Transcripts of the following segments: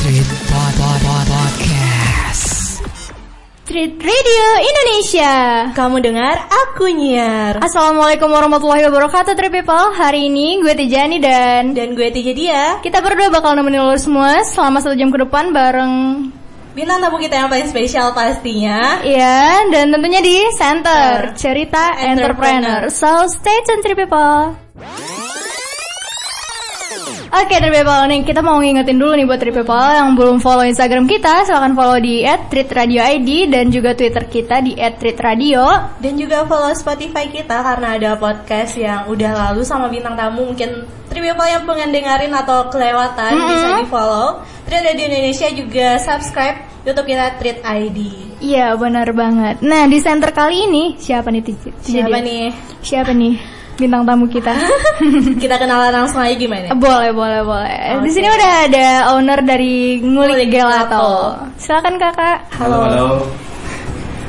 Street Pod Pod Pod Podcast. Street Radio Indonesia. Kamu dengar, aku nyiar. Assalamualaikum warahmatullahi wabarakatuh, Trip People. Hari ini gue Tijani dan Dan gue Tija dia, kita berdua bakal nemenin lo semua selama satu jam ke depan bareng bintang tamu kita yang paling spesial pastinya. Iya, dan tentunya di Center Cerita Entrepreneur. So, stay tune, Trip People. Oke, Trip People, nih kita mau ngingetin dulu nih buat People yang belum follow Instagram kita, silahkan follow di @treatradioid dan juga Twitter kita di @treatradio. Dan juga follow Spotify kita karena ada podcast yang udah lalu sama bintang tamu mungkin Triple yang pengen dengerin atau kelewatan bisa di follow. Treat Radio Indonesia juga subscribe YouTube kita Treat ID. Iya, benar banget. Nah, di center kali ini siapa nih? Siapa nih? Siapa nih bintang tamu kita? kita kenalan langsung aja gimana? boleh, boleh, boleh. Di Oke. sini udah ada owner dari Ngulik Ngulik Gelato. Gelato. Silakan Kakak. Halo, halo.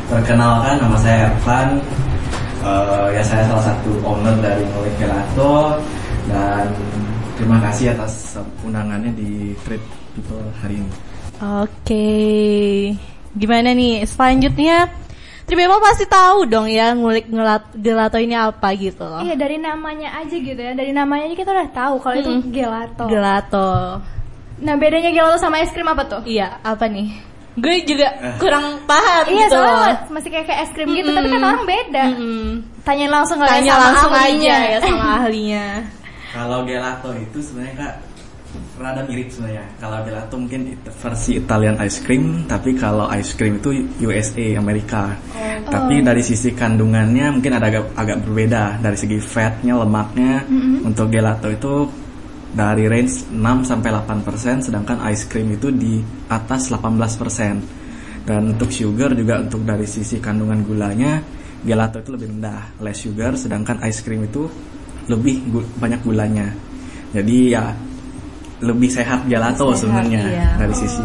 Perkenalkan nama saya Ervan. Eh, ya saya salah satu owner dari Ngulik Gelato dan terima kasih atas undangannya di Trip People hari ini. Oke, gimana nih selanjutnya? Triple pasti tahu dong ya ngulik ngelat gelato ini apa gitu loh. Iya, dari namanya aja gitu ya. Dari namanya aja kita udah tahu kalau itu Mm-mm. gelato. Gelato. Nah, bedanya gelato sama es krim apa tuh? Iya, apa nih? Gue juga kurang paham Iya, gitu soalnya loh. masih kayak kayak es krim gitu, tapi kan orang beda. Mm-mm. Tanyain langsung kali ya Tanya sama langsung ahlinya. aja ya sama ahlinya. Kalau gelato itu sebenarnya kak rada mirip sebenarnya. Kalau gelato mungkin versi Italian ice cream, tapi kalau ice cream itu USA Amerika. Tapi dari sisi kandungannya mungkin ada agak, agak berbeda dari segi fatnya, lemaknya. Untuk gelato itu dari range 6 sampai 8%, sedangkan ice cream itu di atas 18%. Dan untuk sugar juga untuk dari sisi kandungan gulanya, gelato itu lebih rendah, less sugar, sedangkan ice cream itu lebih gu- banyak gulanya. Jadi ya lebih sehat gelato Sehat, sebenarnya iya. dari sisi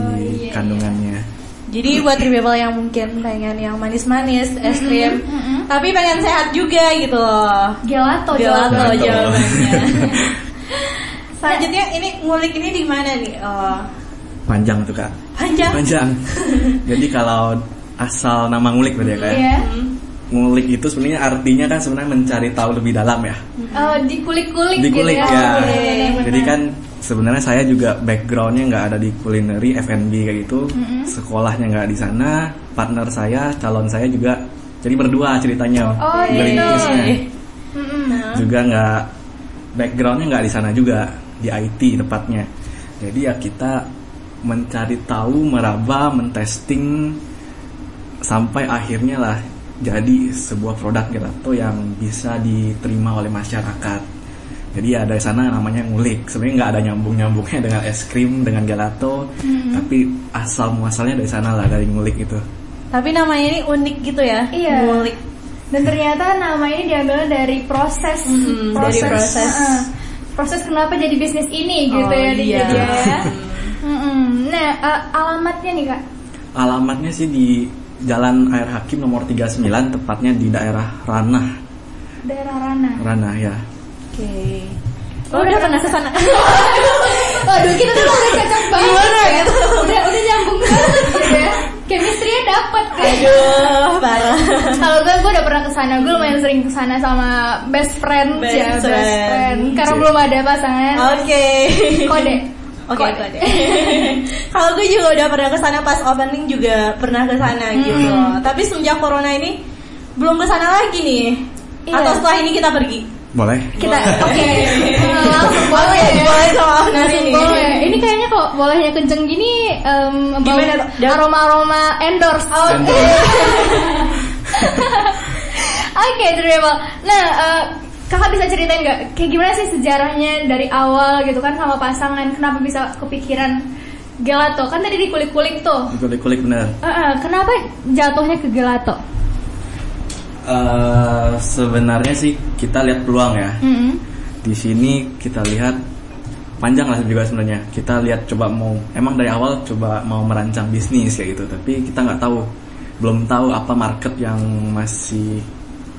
kandungannya. Jadi buat triple yang mungkin pengen yang manis-manis, es krim, tapi pengen sehat juga gitu loh. Gelato, Gelato Gelato. jawabannya. Selanjutnya ini ngulik ini di mana nih? Oh, Panjang tuh kak. panjang. Panjang. Jadi kalau asal nama ngulik berarti ya kak. ya? Iya. Ngulik itu sebenarnya artinya kan sebenarnya mencari tahu lebih dalam ya. Oh, dikulik-kulik Dikulik gitu ya. Oke, benar. Jadi kan sebenarnya saya juga backgroundnya nggak ada di culinary F&B kayak gitu. Sekolahnya nggak di sana. Partner saya, calon saya juga. Jadi berdua ceritanya. Oh, gitu. Berintisnya. Mm-mm. Juga nggak backgroundnya nggak di sana juga di IT tepatnya. Jadi ya kita mencari tahu, meraba, mentesting sampai akhirnya lah jadi sebuah produk gelato yang bisa diterima oleh masyarakat. Jadi ya dari sana namanya ngulik. Sebenarnya nggak ada nyambung nyambungnya dengan es krim, dengan gelato, tapi asal muasalnya dari sana lah dari ngulik itu. Tapi namanya ini unik gitu ya? Iya. Ngulik. Dan ternyata nama ini diambil dari proses, Mm-mm, dari proses. Heeh. proses kenapa jadi bisnis ini gitu Oh, ya, di iya. jadi ya. Mm-mm. Nah, eh, alamatnya nih kak. Alamatnya sih di Jalan Air Hakim nomor 39 tepatnya di daerah Ranah. Daerah Rana. Ranah ya. Oke. Oh, udah pernah ke sana. Waduh, kita tuh udah cocok banget. Gimana ya. Udah udah nyambung banget gitu ya. Chemistry-nya dapet kan. Aduh, parah. Kalau gue, gue udah pernah ke sana, gue lumayan sering ke sana sama best friend, Best ya, best friend. friend. Karena Cik. belum ada pasangan. Oke. Kode. Oke, kode. Kalau gue juga udah pernah ke sana pas opening juga pernah ke sana gitu. Tapi semenjak corona ini belum ke sana lagi nih. Iya. Atau setelah ini kita pergi? Boleh? Kita, oke, Eh, langsung boleh ya. Boleh sama Langsung ini. boleh. Ini kayaknya kok bolehnya kenceng gini, em, bau Gimana aroma-aroma endorse. Oke. Oke, terima. Nah, eh, kakak bisa ceritain nggak kayak gimana sih sejarahnya dari awal gitu kan sama pasangan? Kenapa bisa kepikiran gelato? Kan tadi dikulik-kulik tuh. Kulik-kulik bener. Eh, eh, kenapa jatuhnya ke gelato? Eh, sebenarnya sih kita lihat peluang ya. Mm-mm. Di sini kita lihat panjang lah juga sebenarnya. Kita lihat coba mau emang dari awal coba mau merancang bisnis kayak gitu, tapi kita nggak tahu, belum tahu apa market yang masih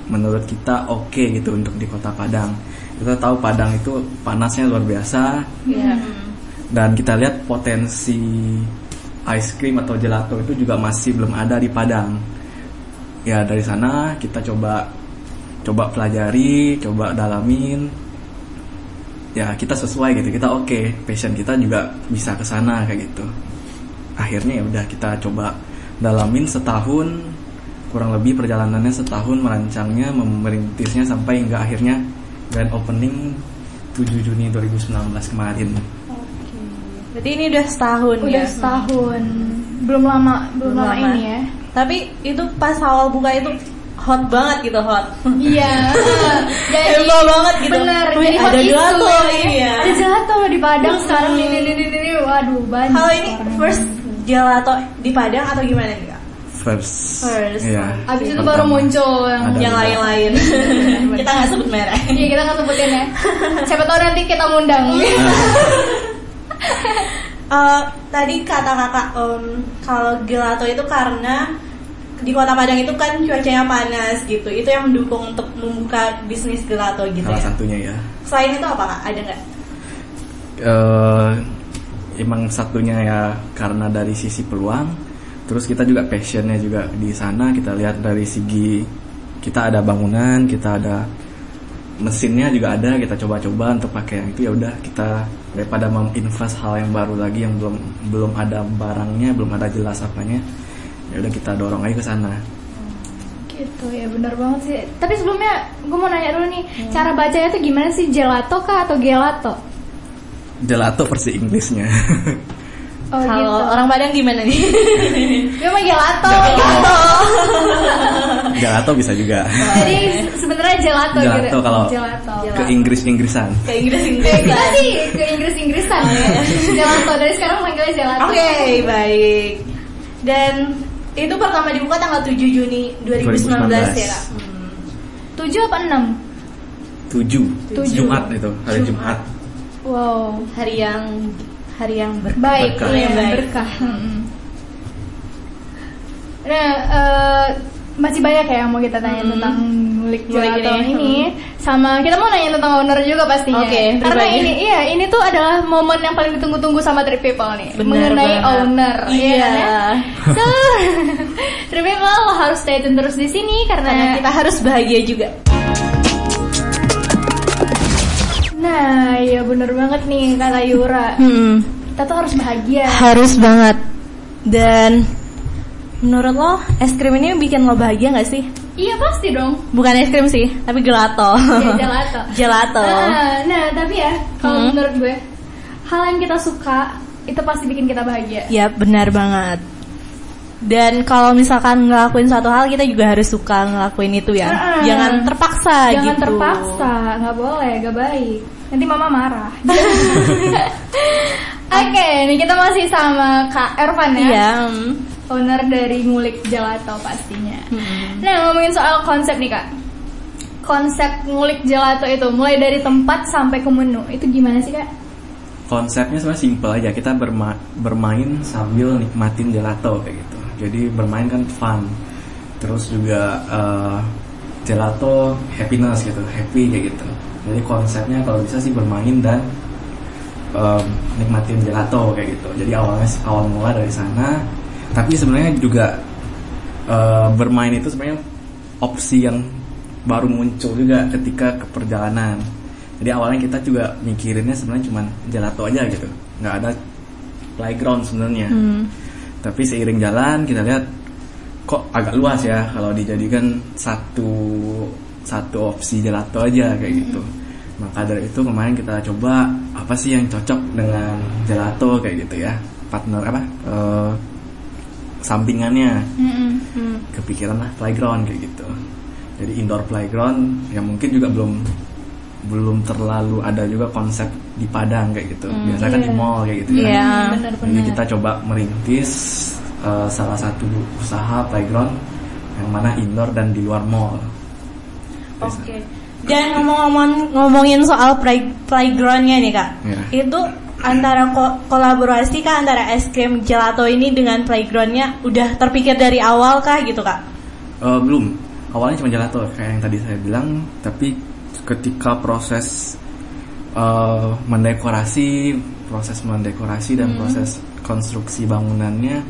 menurut kita oke gitu untuk di Kota Padang. kita tahu Padang itu panasnya luar biasa Iya. dan kita lihat potensi ice cream atau gelato itu juga masih belum ada di Padang. Ya dari sana kita coba coba pelajari, coba dalamin. Ya kita sesuai gitu, kita oke, passion kita juga bisa ke sana kayak gitu. Akhirnya ya udah kita coba dalamin setahun kurang lebih perjalanannya setahun merancangnya, merintisnya sampai hingga akhirnya grand opening 7 Juni 2019 kemarin. Berarti ini udah setahun Udah ya. setahun. Belum lama, belum, lama, ini ya. Tapi itu pas awal buka itu hot banget gitu hot. Iya. Jadi Heboh banget gitu. Bener. Wih, Jadi hot ada gelato ini ya. Ada gelato di Padang sekarang nih nih, nih. Waduh banyak. Kalau ini first gelato di Padang atau gimana nih kak? First. First. Iya. Abis itu Pertama. baru muncul yang Ada. Yang lain-lain. Kita nggak sebut merek. Iya kita nggak sebutin ya. Siapa tahu nanti kita ngundang. Eh, tadi kata kakak em, kalau gelato itu karena di kota Padang itu kan cuacanya panas gitu. Itu yang mendukung untuk membuka bisnis gelato gitu Salah ya. satunya ya. Selain itu apa kak? Ada nggak? eh emang satunya ya karena dari sisi peluang terus kita juga passionnya juga di sana kita lihat dari segi kita ada bangunan kita ada mesinnya juga ada kita coba-coba untuk pakai yang itu ya udah kita daripada menginvest hal yang baru lagi yang belum belum ada barangnya belum ada jelas apanya ya udah kita dorong aja ke sana gitu ya bener banget sih. Tapi sebelumnya gue mau nanya dulu nih, cara bacanya tuh gimana sih gelato kah atau gelato? gelato versi Inggrisnya Oh kalau gitu. orang Padang gimana nih? Gue mah gelato. gelato bisa juga Jadi se- sebenarnya gelato, gitu. Gelato kalau gelato. ke Inggris Inggrisan Kayak Inggris Kayak Inggris. kita sih ke Inggris Inggrisan ya. Gelato dari sekarang manggilnya gelato. Oke, baik. Dan itu pertama dibuka tanggal 7 Juni 2019, 2019. ya kak? Hmm. Tujuh apa enam? tujuh Tujuh. Jumat itu hari Jumat. Jumat Wow. Hari yang hari yang ber Baik, Berkah. iya, Baik. berkah. Mm-mm. Nah, eh, masih banyak ya yang mau kita tanya Hmm. tentang Ngulik gelato ini, ini. Sama kita mau nanya tentang owner juga pastinya. Oke, Karena berbagi. ini iya, ini tuh adalah momen yang paling ditunggu-tunggu sama Trip People nih. Benar mengenai banget. owner. Iya. kan ya? So, Trip People harus stay tune terus di sini karena karena kita harus bahagia juga. Nah, iya bener banget nih kata Yura. Hmm. Kita tuh harus bahagia. Harus banget. Dan menurut lo es krim ini bikin lo bahagia nggak sih? Iya pasti dong. Bukan es krim sih, tapi gelato. Iya, gelato. Gelato. Ah, nah, tapi ya kalau Hmm. menurut gue hal yang kita suka itu pasti bikin kita bahagia. Ya benar banget. Dan kalau misalkan ngelakuin satu hal kita juga harus suka ngelakuin itu ya. Ah. Jangan terpaksa Jangan gitu. terpaksa, nggak boleh, nggak baik. Nanti mama marah. Oke, ini kita masih sama Kak Ervan ya, Iya. Owner dari Ngulik Gelato pastinya. Hmm. Nah, ngomongin soal konsep nih Kak. Konsep Ngulik Gelato itu mulai dari tempat sampai ke menu. Itu gimana sih Kak? konsepnya sebenarnya simple aja kita berma- bermain sambil nikmatin gelato kayak gitu jadi bermain kan fun terus juga eh, gelato happiness gitu happy kayak gitu jadi konsepnya kalau bisa sih bermain dan em, nikmatin gelato kayak gitu jadi awalnya awal mula dari sana tapi sebenarnya juga eh, bermain itu sebenarnya opsi yang baru muncul juga ketika ke perjalanan. Jadi awalnya kita juga mikirinnya sebenarnya cuma gelato aja gitu. Nggak ada playground sebenarnya. Hmm. tapi seiring jalan kita lihat kok agak luas ya kalau dijadikan satu satu opsi gelato aja kayak gitu. Maka dari itu kemarin kita coba apa sih yang cocok dengan gelato kayak gitu ya. Partner apa? Eh, sampingannya Hmm. kepikiran lah playground kayak gitu jadi indoor playground yang mungkin juga belum belum terlalu ada juga konsep di Padang kayak gitu biasa kan di Iya. mall kayak gitu kan Iya. jadi Benar-benar. kita coba merintis uh, salah satu usaha playground yang mana indoor dan di luar mall Oke. Dan ngomong-ngomong ngomongin soal play, playgroundnya nih kak, Ya. itu antara ko- kolaborasi kah antara es krim gelato ini dengan playgroundnya udah terpikir dari awal kah gitu kak? Uh, belum. Awalnya cuma gelato kayak yang tadi saya bilang. Tapi ketika proses eh, mendekorasi, proses mendekorasi dan proses konstruksi bangunannya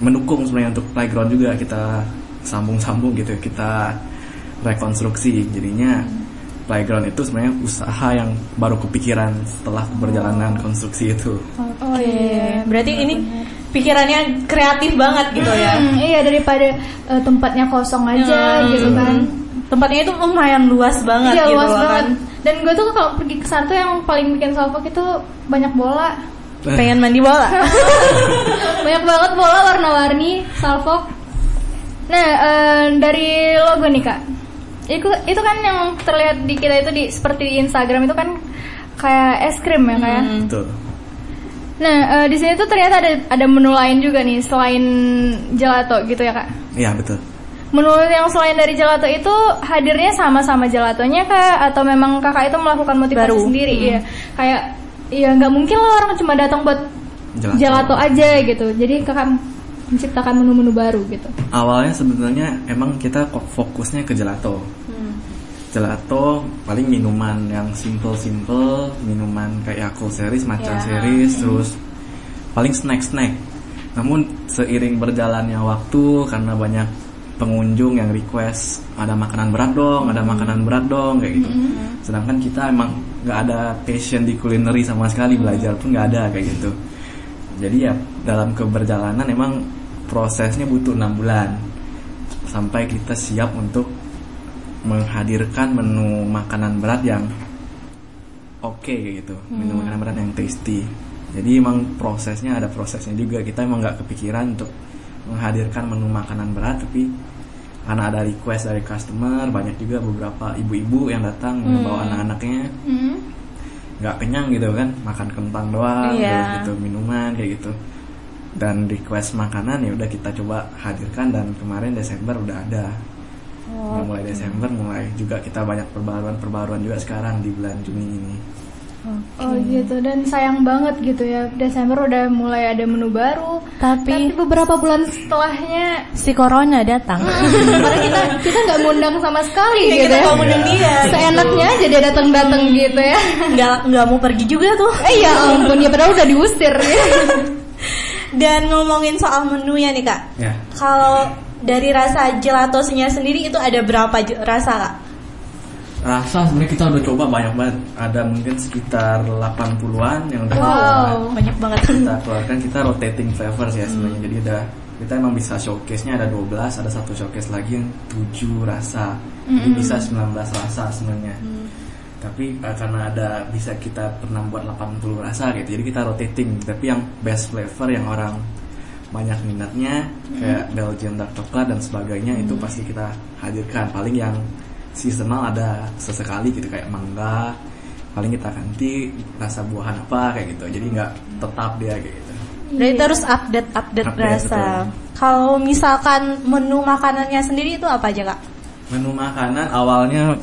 mendukung sebenarnya untuk playground juga. Kita sambung-sambung gitu kita rekonstruksi jadinya playground itu sebenarnya usaha yang baru kepikiran setelah perjalanan konstruksi itu Oh iya. Berarti ini pikirannya kreatif banget gitu ya. Hmm, iya daripada eh, tempatnya kosong aja Hmm. gitu kan. Tempatnya itu lumayan luas banget Iya gitu luas loh banget. kan. Dan gue tuh kalau pergi ke sana tuh yang paling bikin salfok itu banyak bola. Pengen mandi bola. banyak banget bola warna-warni salfok. Nah eh, dari logo nih kak, itu itu kan yang terlihat di kita itu di seperti di Instagram itu kan kayak es krim ya kayak. betul Nah eh, di sini tuh ternyata ada ada menu lain juga nih selain gelato gitu ya kak. iya betul Menu yang selain dari gelato itu hadirnya sama-sama gelatonya kak atau memang kakak itu melakukan motivasi Baru. sendiri Hmm. ya kayak ya nggak mungkin lah orang cuma datang buat Gelato. gelato. aja gitu jadi kakak menciptakan menu-menu baru gitu awalnya sebenarnya emang kita kok fokusnya ke gelato gelato paling minuman yang simple-simple minuman kayak Yakult series, matcha Ya. series terus paling snack-snack. Namun seiring berjalannya waktu karena banyak pengunjung yang request ada makanan berat dong ada makanan berat dong kayak gitu. Sedangkan kita emang nggak ada passion di culinary sama sekali belajar pun nggak ada kayak gitu. Jadi ya dalam keberjalanan emang prosesnya butuh enam bulan. Sampai kita siap untuk menghadirkan menu makanan berat yang oke kayak gitu. Menu makanan berat yang tasty. Jadi emang prosesnya ada prosesnya juga. Kita emang nggak kepikiran untuk menghadirkan menu makanan berat tapi karena ada request dari customer banyak juga beberapa ibu-ibu yang datang membawa anak-anaknya. Hmm. nggak kenyang gitu kan makan kentang doang Iya. terus gitu minuman kayak gitu. Dan request makanan ya udah kita coba hadirkan dan kemarin Desember udah ada Udah mulai Desember mulai juga kita banyak perbaruan-perbaruan juga sekarang di bulan Juni ini oh gitu dan sayang banget gitu ya Desember udah mulai ada menu baru tapi Tapi beberapa bulan setelahnya si corona datang. karena kita kita nggak ngundang sama sekali Iya, gitu kita ya ngundang dia. seenaknya aja dia datang-datang gitu ya Nggak nggak mau pergi juga tuh. eh ya ampun ya padahal udah diusir ya. Dan ngomongin soal menunya nih kak. ya Kalau dari rasa gelatosnya sendiri itu ada berapa rasa kak? rasa sebenarnya kita udah coba banyak banget. Ada mungkin sekitar 80-an yang udah Wow. Banyak banget. kita keluarkan kita rotating flavors ya sebenarnya. Jadi ada kita emang bisa showcase-nya ada 12 ada satu showcase lagi yang 7 rasa. Jadi bisa 19 rasa sebenarnya. Tapi eh, karena ada bisa kita pernah buat 80 rasa gitu jadi kita rotating. Tapi yang best flavor yang orang banyak minatnya kayak Belgian dark coklat dan sebagainya itu pasti kita hadirkan. Paling yang seasonal ada sesekali gitu kayak mangga paling kita ganti rasa buahan apa kayak gitu. Jadi nggak tetap dia kayak gitu. Berarti terus update update Update, rasa. Kalau misalkan menu makanannya sendiri itu apa aja kak? menu makanan awalnya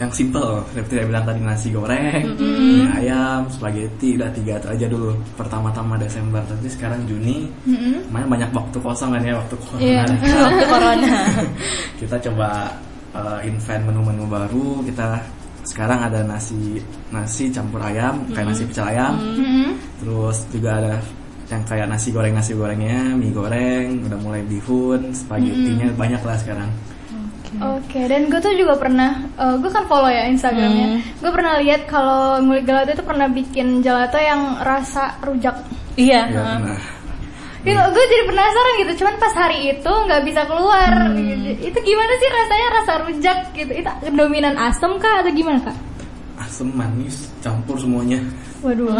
yang simple seperti saya bilang tadi nasi goreng mie ayam spaghetti udah tiga itu aja dulu. Pertama-tama Desember tapi sekarang Juni main banyak waktu kosong kan ya waktu corona. Waktu corona. kita coba uh, invent menu-menu baru. Kita sekarang ada nasi nasi campur ayam kayak nasi pecel ayam. Terus juga ada yang kayak nasi goreng nasi gorengnya mie goreng udah mulai bihun spagettinya banyak lah sekarang Oke, dan gue tuh juga pernah, gue kan follow ya Instagramnya. Gue pernah lihat kalau ngulik gelato itu pernah bikin gelato yang rasa rujak. Iya. ya, heeh. nah Gitu, gue jadi penasaran gitu. Cuman pas hari itu nggak bisa keluar. gitu. Itu gimana sih rasanya rasa rujak gitu? Itu dominan asam kah atau gimana kak? asam manis campur semuanya Waduh,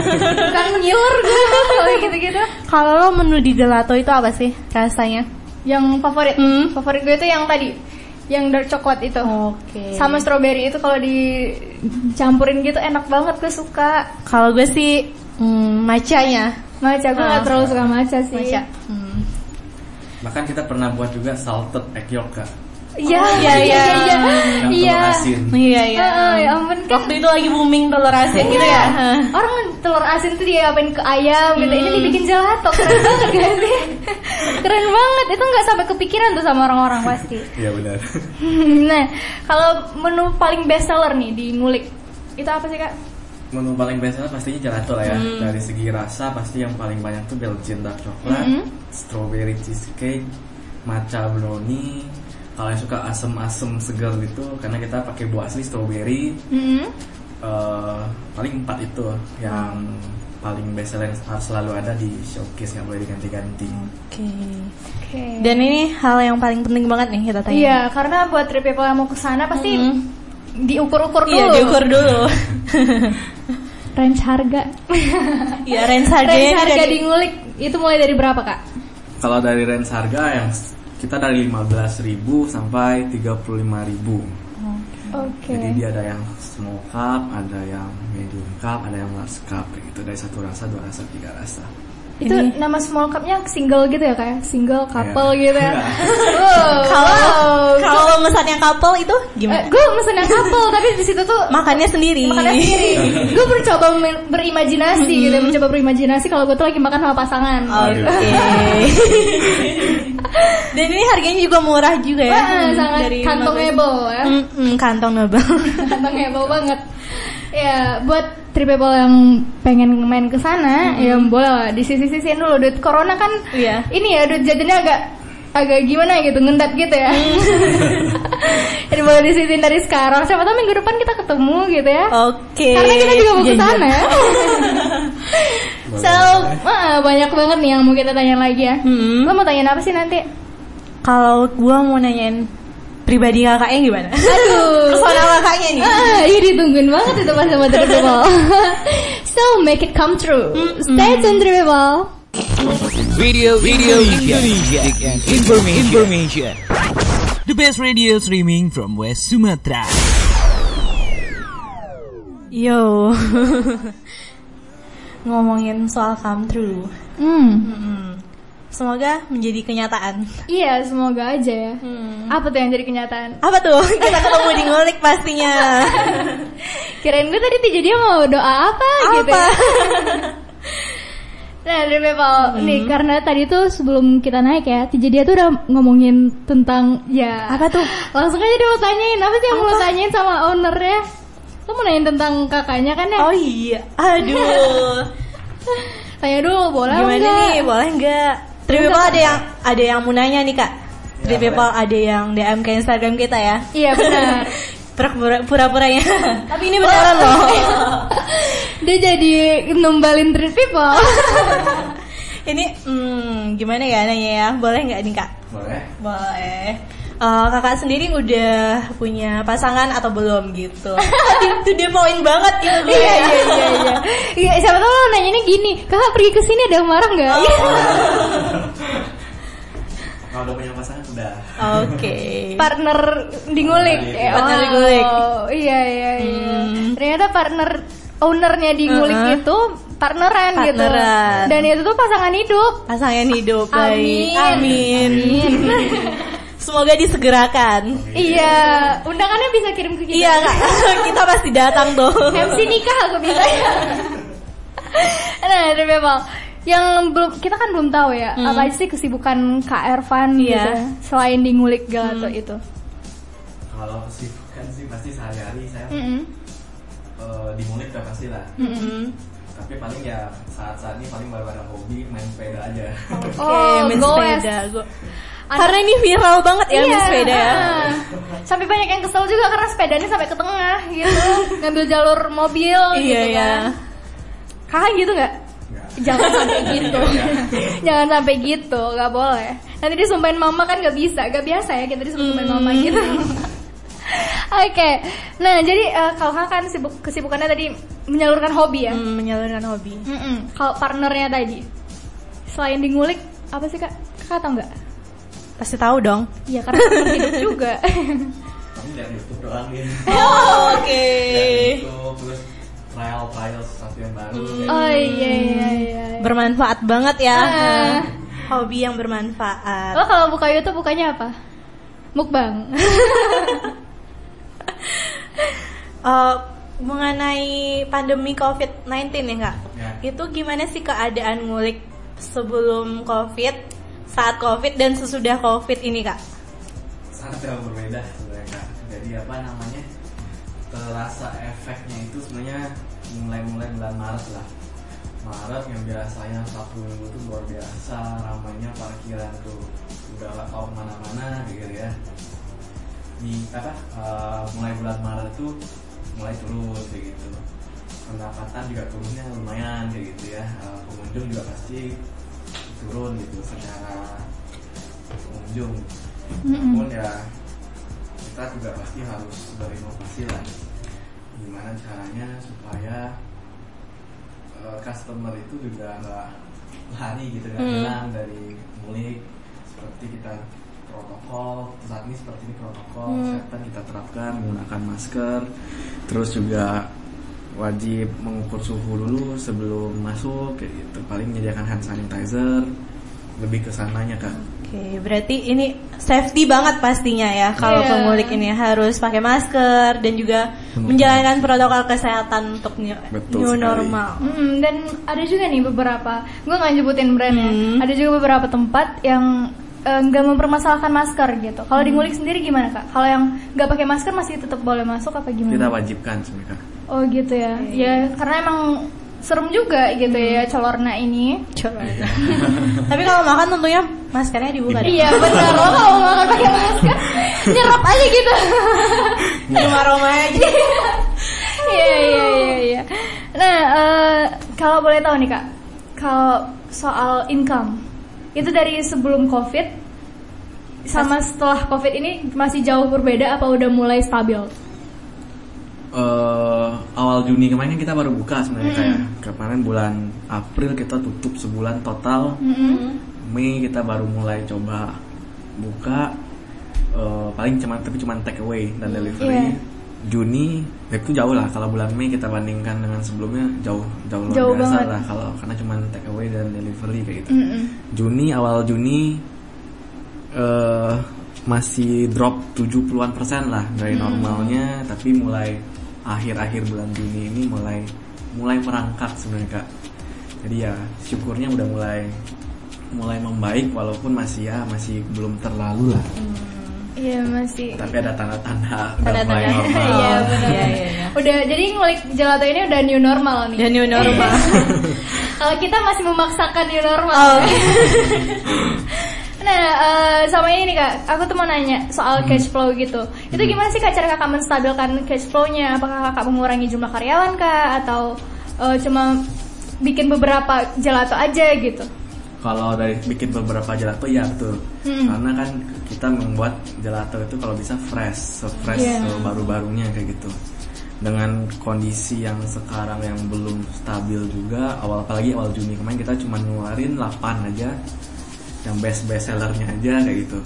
kan ngiler gue kalau gitu-gitu. Kalau lo menu di gelato itu apa sih rasanya? Yang favorit, Hmm. favorit gue itu yang tadi, yang dark coklat itu. Oke. Sama strawberry itu kalau dicampurin gitu enak banget gue suka. Kalau gue sih hmm, macanya. Maca gue nggak Ah. terlalu suka maca sih. Maca. Hmm. bahkan kita pernah buat juga salted egg yolk kak Iya, iya, iya. iya, iya. asin Iya iya. Ah, ya ampun kan. Waktu itu lagi booming telur asin gitu ya. Iya. Orang telur asin tuh diapain ke ayam gitu. Ini dibikin gelato. Keren banget gak sih? Keren banget. Itu nggak sampai kepikiran tuh sama orang-orang pasti. iya benar nah, kalau menu paling best seller nih di Ngulik itu apa sih kak? menu paling biasa pastinya gelato lah ya dari segi rasa pasti yang paling banyak tuh Belgian dark coklat Mhm. strawberry cheesecake matcha brownie kalau yang suka asem-asem segar gitu karena kita pakai buah asli strawberry Hmm. eh, paling empat itu yang paling best yang harus selalu ada di showcase nggak boleh diganti-ganti Oke. Oke. Dan ini hal yang paling penting banget nih kita tanya. Iya, karena buat trip people yang mau ke sana pasti Mhm. diukur-ukur dulu. Iya, diukur dulu. range harga. Iya, range harganya range harga dari- di Ngulik itu mulai dari berapa kak? kalau dari range harga yang kita dari 15.000 sampai 35.000 Oke. Jadi dia ada yang small cup, ada yang medium cup, ada yang large cup gitu dari satu rasa, dua rasa, tiga rasa. Itu nama small cup-nya single gitu ya kayak single couple Iya. gitu ya. Iya. Kalau wow. kalau memesan yang couple itu gimana? gue mesen yang couple tapi di situ tuh Makannya sendiri. makannya sendiri. gue mencoba men- berimajinasi gitu, mencoba berimajinasi kalau gue tuh lagi makan sama pasangan. Oke. gitu. Dan ini harganya juga murah juga ya. Wah, Hmm, sangat dari kantongable ya. 15. Mm-mm, kantongable. Kantongable banget. Ya, buat trip people yang pengen main ke sana, ya boleh lah disisi-sisiin dulu. Duit corona kan Iya. ini ya duit jajannya agak agak gimana gitu, ngendat gitu ya. Jadi boleh disisiin dari sekarang. Siapa tahu minggu depan kita ketemu gitu ya. Oke. Karena kita juga mau ke sana. so, ah, banyak banget nih yang mau kita tanya lagi ya. Hmm. Lo mau tanya apa sih nanti? Kalau gua mau nanyain pribadi kakaknya gimana? Aduh. Personal kakaknya nih. Ah, iya ditungguin banget itu pas sama People. so make it come true. Stay tuned Trip People. Radio Radio Indonesia and information. information. The best radio streaming from West Sumatra. Yo. Ngomongin soal come true. Hmm. Mm-mm. Semoga menjadi kenyataan. Iya, semoga aja ya. Hmm. Apa tuh yang jadi kenyataan? Apa tuh? Kita ketemu di ngulik pastinya. Kirain gue tadi jadi mau doa apa, gitu. Apa? Nah, dari People, nih karena tadi tuh sebelum kita naik ya, Tija dia tuh udah ngomongin tentang ya Apa tuh? Langsung aja deh lo tanyain apa sih yang mau lo tanyain sama ownernya? Lo mau nanyain tentang kakaknya kan ya? Oh iya. Aduh. Tanya dulu boleh Gimana nggak? nih? Boleh nggak? Three people ada yang ada yang mau nanya nih kak. Three people ada yang DM ke Instagram kita ya. Iya benar. Pura-pura pura-puranya. Tapi ini beneran loh. Dia jadi numbalin treat people. ini hmm, gimana ya nanya ya? Boleh nggak nih kak? Boleh? Boleh. Eh, kakak sendiri udah punya pasangan atau belum gitu? Itu dia poin banget gitu gue. iya iya iya iya. Iya siapa tahu nanyanya gini, kakak pergi ke sini ada yang marah nggak? Iya. Kalau udah punya pasangan udah. Oke. partner di ngulik. Ya, Partner di ngulik. Iya iya iya. Hmm. Ternyata partner ownernya di ngulik Uh-uh. itu partneran, gitu. Partneran. Dan itu tuh pasangan hidup. Pasangan hidup Amin. baik. Amin. Semoga disegerakan. Iya, undangannya bisa kirim ke kita. Iya kak, kita pasti datang tuh. MC nikah aku bisa ya. nah, dari Bebel, yang belum kita kan belum tahu ya apa aja sih kesibukan Kak Ervan Hmm. Iya. gitu ya, selain di ngulik gelato itu. Kalau kesibukan sih pasti sehari-hari saya Mm-mm. Eh, di mulik udah pasti lah. Mm-mm. Tapi paling ya saat-saat ini paling baru ada hobi main sepeda aja. Oke, Oh, main goes. sepeda. Go- Karena ini viral banget ya main sepeda ya. Sampai banyak yang kesel juga karena sepedanya sampai ke tengah gitu, ngambil jalur mobil Iya gitu ya. kan. Kakak gitu nggak? Jangan sampai gitu. Jangan sampai gitu, nggak boleh. Nanti disumpahin mama kan nggak bisa, nggak biasa ya kita disumpahin mama Hmm. gitu. Oke, nah jadi eh, kalau kakak kan sibuk kesibukannya tadi menyalurkan hobi ya. Hmm, menyalurkan hobi. Mm-mm. Kalau partnernya tadi, selain di ngulik apa sih kak? Kakak tahu nggak? Pasti tahu dong. Iya karena partner hidup juga. Kami dari YouTube doang ya. Oh, Oke. Dari YouTube terus trial trial sesuatu yang baru. kayak oh iya iya iya. Bermanfaat banget ya. Ah. Hobi yang bermanfaat. Lo kalau buka YouTube bukanya apa? mukbang. Eh, mengenai pandemi COVID-19 ya kak, Ya. itu gimana sih keadaan ngulik sebelum COVID, saat COVID dan sesudah COVID ini kak? sangat jauh berbeda sebenarnya kak jadi apa namanya terasa efeknya itu sebenarnya mulai-mulai bulan Maret lah Maret yang biasanya Sabtu Minggu tuh luar biasa ramainya parkiran tuh udah tahu ke mana-mana gitu ya di apa eh, mulai bulan Maret tuh mulai turun kayak gitu. Pendapatan juga turunnya lumayan kayak gitu ya. Eh, pengunjung juga pasti turun gitu secara pengunjung. Namun ya kita juga pasti harus berinovasi lah. Gimana caranya supaya eh, customer itu juga nggak lari gitu nggak Hmm. hilang dari mulik. Seperti kita protokol saat ini seperti ini protokol Hmm. kesehatan kita terapkan menggunakan masker terus juga wajib mengukur suhu dulu sebelum masuk kayak gitu paling menyediakan hand sanitizer lebih ke sananya kan Oke, berarti ini safety banget pastinya ya kalau Iya. pengulik ini harus pakai masker dan juga menjalankan protokol kesehatan untuk new, Betul new sekali. normal. Mm, dan ada juga nih beberapa, gue nggak nyebutin brand ya. Hmm. Ada juga beberapa tempat yang nggak mempermasalahkan masker gitu. Kalau di ngulik sendiri gimana kak? Kalau yang nggak pakai masker masih tetap boleh masuk apa gimana? kita wajibkan sebenarnya Oh gitu ya. Ya karena emang serem juga gitu ya colorna ini. Tapi kalau makan tentunya maskernya dibuka deh. Iya benar. Lo kalau makan pakai masker nyerap aja gitu. Cuma aroma aja. Iya iya iya iya. Nah eh, kalau boleh tahu nih kak, kalau soal income itu dari sebelum covid sama setelah covid ini masih jauh berbeda apa udah mulai stabil? eh awal Juni kemarin kan kita baru buka sebenarnya kayak kemarin bulan April kita tutup sebulan total. Mei kita baru mulai coba buka. Eh, paling cuman tapi cuman take away dan delivery. Iya. Juni ya itu jauh lah. Kalau bulan Mei kita bandingkan dengan sebelumnya jauh jauh luar Jauh biasa banget. lah. Kalau karena cuman take away dan delivery kayak gitu. Mm-mm. Juni awal Juni eh masih drop 70-an persen lah dari normalnya. Tapi mulai akhir-akhir bulan Juni ini mulai mulai merangkak sebenarnya kak. Jadi ya syukurnya udah mulai mulai membaik walaupun masih ya masih belum terlalu lah Iya masih. tapi ada tanda-tanda udah Tanda-tanda. normal Iya benar. Iya, iya, iya. Udah jadi ngulik gelato ini udah new normal nih. Dan new normal. Kalau kita masih memaksakan new normal. Oh. Nah, eh, sama ini nih kak, aku tuh mau nanya soal Hmm. cash flow gitu. Itu gimana sih kak cara kakak menstabilkan cash flow-nya? Apakah kakak mengurangi jumlah karyawan kak atau eh, cuma bikin beberapa gelato aja gitu? Kalau dari bikin beberapa gelato ya betul. Hmm. Karena kan kita membuat gelato itu kalau bisa fresh, se-fresh Iya. baru-barunya kayak gitu. Dengan kondisi yang sekarang yang belum stabil juga, awal apalagi awal Juni kemarin kita cuma ngeluarin 8 aja yang best best sellernya aja kayak gitu.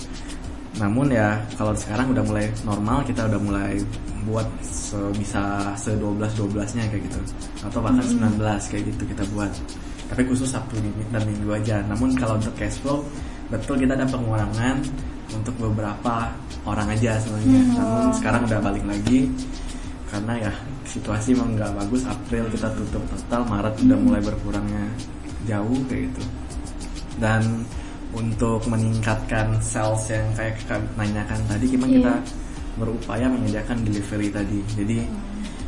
Namun ya kalau sekarang udah mulai normal kita udah mulai buat sebisa se 12 12 nya kayak gitu atau bahkan 19 kayak gitu kita buat tapi khusus Sabtu Minggu dan Minggu aja. Namun kalau untuk cash flow betul kita ada pengurangan untuk beberapa orang aja sebenarnya. Namun sekarang udah balik lagi karena ya situasi emang nggak bagus. April kita tutup total Maret udah mulai berkurangnya jauh kayak gitu. Dan untuk meningkatkan sales yang kayak nanyakan tadi gimana Iya. kita berupaya menyediakan delivery tadi. Jadi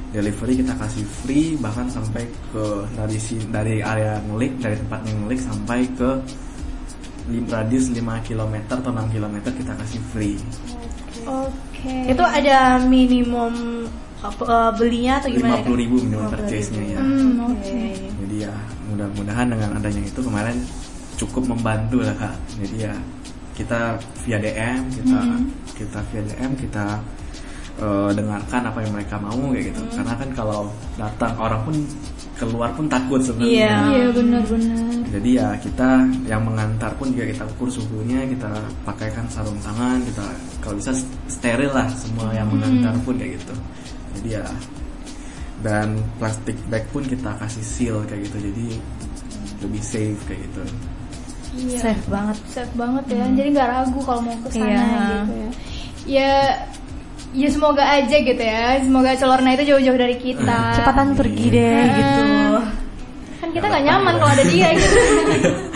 delivery kita kasih free bahkan sampai ke dari si dari area ngulik dari tempatnya ngulik sampai ke radius 5 km atau 6 km kita kasih free Oke. Itu ada minimum uh, belinya atau gimana? 50 ribu minimum 50.000. purchase-nya ya Hmm, oke. Oke. jadi ya mudah-mudahan dengan adanya itu kemarin cukup membantu lah kak jadi ya kita via DM kita kita via DM kita eh, dengarkan apa yang mereka mau kayak gitu karena kan kalau datang orang pun keluar pun takut sebenarnya Iya. Iya benar-benar. jadi ya kita yang mengantar pun juga kita ukur suhunya kita pakaikan sarung tangan kita kalau bisa steril lah semua yang mengantar pun kayak gitu jadi ya dan plastik bag pun kita kasih seal kayak gitu jadi lebih safe kayak gitu Iya. Safe banget. Safe banget ya. Jadi nggak ragu kalau mau ke sana Iya. gitu ya. ya ya semoga aja gitu ya semoga celorna itu jauh-jauh dari kita Cepatan pergi deh Ah. gitu. kan kita nggak nyaman kalau ada dia gitu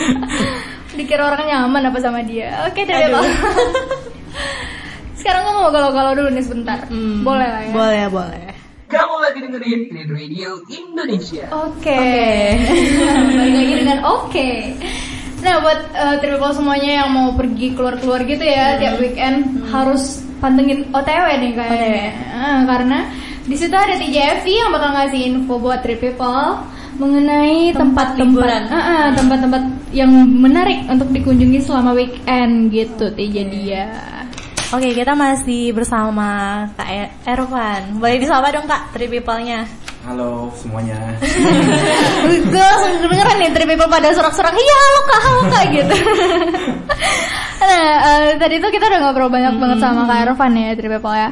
dikira orang nyaman apa sama dia oke deh Aduh. Sekarang gue mau galau-galau dulu nih sebentar Hmm, boleh lah ya Boleh, boleh. Kamu lagi dengerin Green Radio Indonesia. Oke. Balik lagi dengan oke. Nah, buat uh, triple semuanya yang mau pergi keluar-keluar gitu ya tiap weekend harus pantengin OTW nih kayaknya. Ah, karena di situ ada TJFV yang bakal ngasih info buat trip people mengenai Tempat tempat-tempat liburan. Ah, ah, tempat-tempat yang menarik untuk dikunjungi selama weekend gitu TJ dia. Oke, kita masih bersama Kak E- Ervan. Boleh disapa dong Kak, three people-nya. Halo semuanya. gue langsung kedengeran nih trip people pada sorak-sorak iya halo kak halo kak gitu nah eh, tadi tuh kita udah ngobrol banyak banget sama kak Ervan ya trip people ya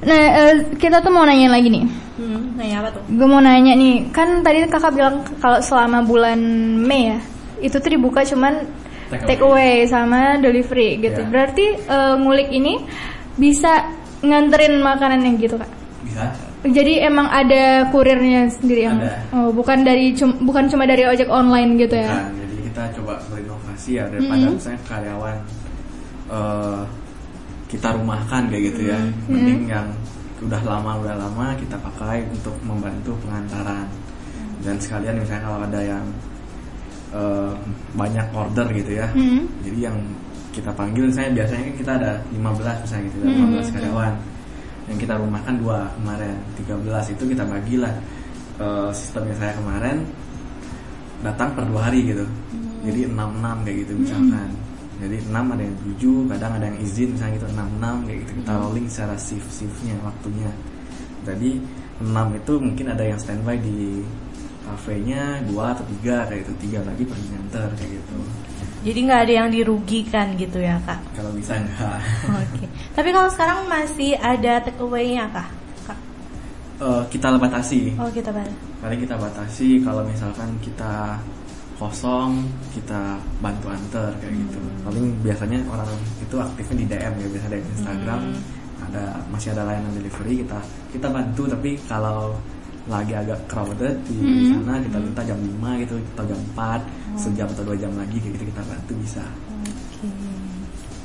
nah eh, kita tuh mau nanyain lagi nih Hmm, nanya apa tuh? gue mau nanya nih kan tadi kakak bilang kalau selama bulan Mei ya itu tuh dibuka cuman Take take away sama delivery gitu Ya. berarti eh, ngulik ini bisa nganterin makanan yang gitu kak Bisa? Jadi emang ada kurirnya sendiri yang Ada. oh bukan dari cum- bukan cuma dari ojek online gitu ya. Bukan. Jadi kita coba berinovasi ya daripada misalnya karyawan eh, kita rumahkan kayak gitu ya. Mending yang udah lama udah lama kita pakai untuk membantu pengantaran. Dan sekalian misalnya kalau ada yang eh, banyak order gitu ya. Hmm. Jadi yang kita panggil misalnya biasanya kan kita ada 15 misalnya gitu, 15 karyawan. Yang kita rumahkan dua kemarin, 13 itu kita bagilah eh, sistemnya saya kemarin datang per dua hari gitu. Jadi 66 kayak gitu misalkan. Jadi 6 ada yang 7, kadang ada yang izin misalnya gitu 66 kayak gitu. Kita rolling secara shift-shiftnya waktunya. Jadi 6 itu mungkin ada yang standby di kafenya dua atau tiga kayak gitu tiga lagi pergi nganter kayak gitu Jadi nggak ada yang dirugikan gitu ya Kak? kalau bisa enggak Oke. Tapi kalau sekarang masih ada take away-nya Kak? Kak? Eh, kita batasi Oh kita balik. paling kita batasi kalau misalkan kita kosong kita bantu antar kayak gitu paling biasanya orang itu aktifnya di DM ya biasa dari Instagram ada masih ada layanan delivery kita kita bantu tapi kalau lagi agak crowded di, di sana kita minta jam 5 gitu atau jam 4 sejam atau dua jam lagi kayak gitu kita bantu bisa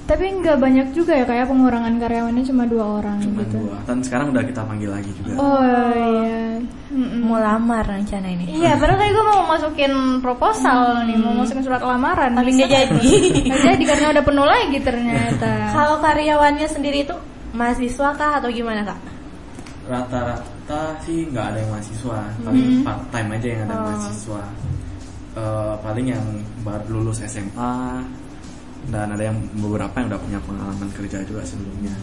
Tapi nggak banyak juga ya kayak pengurangan karyawannya cuma dua orang cuma gitu. dua dan sekarang udah kita panggil lagi juga Oh iya. Mm-mm. Mau lamar rencana ini. Iya, padahal tadi gue mau masukin proposal nih, mau masukin surat lamaran. Tapi nggak? jadi. Nggak jadi karena udah penuh lagi ternyata. Kalau karyawannya sendiri itu mahasiswa kah atau gimana Kak? rata-rata sih nggak ada yang mahasiswa paling part time aja yang ada Oh. mahasiswa Eh, paling yang baru lulus SMA dan ada yang beberapa yang udah punya pengalaman kerja juga sebelumnya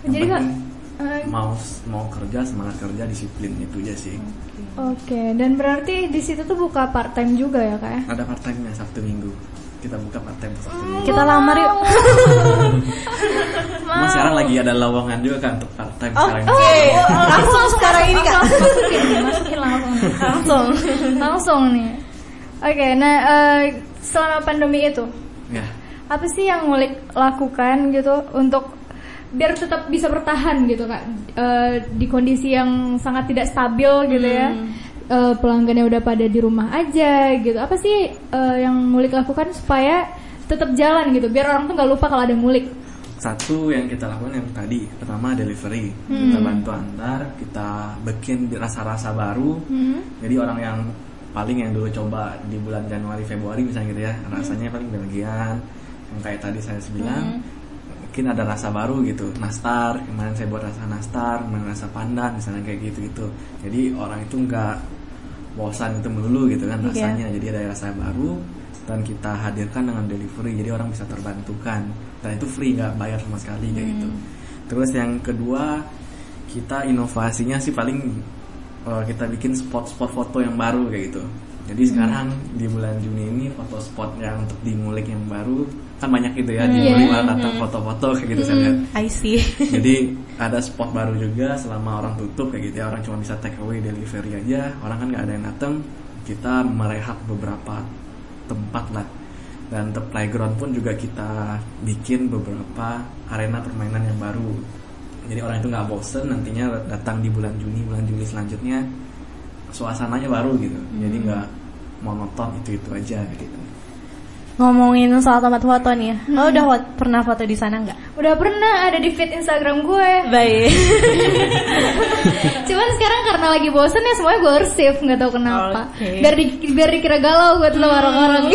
Yang Jadi penting Eh, mau mau kerja semangat kerja disiplin itu aja sih Oke, dan berarti di situ tuh buka part time juga ya kak? ya? ada part time nya sabtu minggu kita buka part time minggu Kita lamar yuk. Cuma sekarang lagi ada lowongan juga kan untuk part time sekarang Oke, Oh, langsung sekarang ini Kak. masukin, masukin langsung. Langsung. langsung nih. Oke, nah eh, selama pandemi itu ya apa sih yang ngulik lakukan gitu untuk biar tetap bisa bertahan gitu kak Eh, di kondisi yang sangat tidak stabil gitu ya Eh, pelanggannya udah pada di rumah aja gitu apa sih eh, yang ngulik lakukan supaya tetap jalan gitu biar orang tuh nggak lupa kalau ada ngulik Satu yang kita lakukan yang tadi, pertama delivery. Kita bantu antar, kita bikin rasa-rasa baru. Jadi orang yang paling yang dulu coba di bulan Januari Februari misalnya gitu ya, rasanya paling Belgian. Yang kayak tadi saya bilang, mungkin ada rasa baru gitu. Nastar, kemarin saya buat rasa nastar, kemarin rasa pandan misalnya kayak gitu gitu. Jadi orang itu nggak bosan itu melulu gitu kan Iya. rasanya. Jadi ada rasa baru dan kita hadirkan dengan delivery jadi orang bisa terbantukan dan itu free nggak bayar sama sekali kayak gitu terus yang kedua kita inovasinya sih paling eh, kita bikin spot-spot foto yang baru kayak gitu jadi sekarang di bulan Juni ini foto spot yang untuk di ngulik yang baru kan banyak gitu ya di Iya. ngulik malah datang foto-foto kayak gitu saya lihat. I see. jadi ada spot baru juga selama orang tutup kayak gitu ya orang cuma bisa take away delivery aja orang kan nggak ada yang datang kita merehab beberapa tempat lah. Dan untuk playground pun juga kita bikin beberapa arena permainan yang baru. Jadi orang itu nggak bosen nantinya datang di bulan Juni bulan Juli selanjutnya suasananya baru gitu. Jadi nggak monoton itu itu aja gitu Ngomongin soal tempat foto nih ya. Lo udah fo- pernah foto di sana nggak? Udah pernah ada di feed Instagram gue. Baik. Cuman sekarang karena lagi bosen ya semuanya gue save nggak tahu kenapa. Oke. Biar di, biar dikira galau gue tuh orang-orang.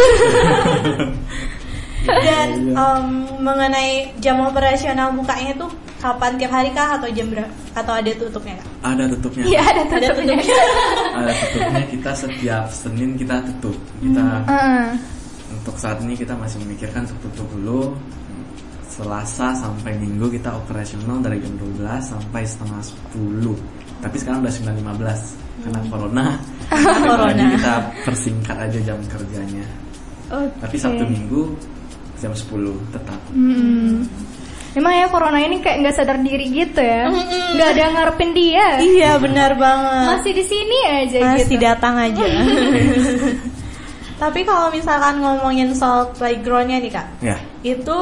Dan em, mengenai jam operasional bukanya tuh kapan tiap hari kah atau jam berapa? Atau ada tutupnya kak? ada tutupnya Iya ada Ada tutupnya. ada tutupnya kita setiap Senin kita tutup kita Heeh. untuk saat ini kita masih memikirkan untuk tutup dulu Selasa sampai Minggu kita operasional dari jam 12 sampai setengah 10 tapi sekarang udah 9.15 karena corona Corona. jadi kita persingkat aja jam kerjanya Oke. tapi Sabtu Minggu jam 10 tetap Hmm. Emang ya corona ini kayak nggak sadar diri gitu ya, nggak ada ngarepin dia, Iya benar banget. masih di sini aja Masih gitu. datang aja. Tapi kalau misalkan ngomongin soal playgroundnya nih kak, ya itu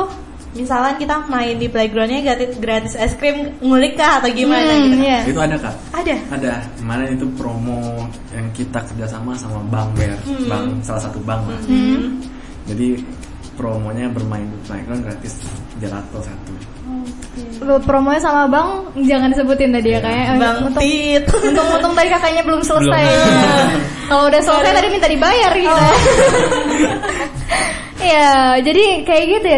misalkan kita main di playgroundnya gratis gratis es krim ngulik kah atau gimana Hmm, gitu? iya. itu ada kak Ada. ada kemarin itu promo yang kita kerjasama sama Bank Ber bank salah satu bank lah Hmm. jadi promonya bermain di playground gratis gelato satu Promonya sama bang, jangan disebutin tadi ya kayak. Bang Untung, Tit. untung untung tadi kakaknya belum selesai. Belum. Kalau udah selesai tadi minta dibayar gitu. Iya, jadi kayak gitu ya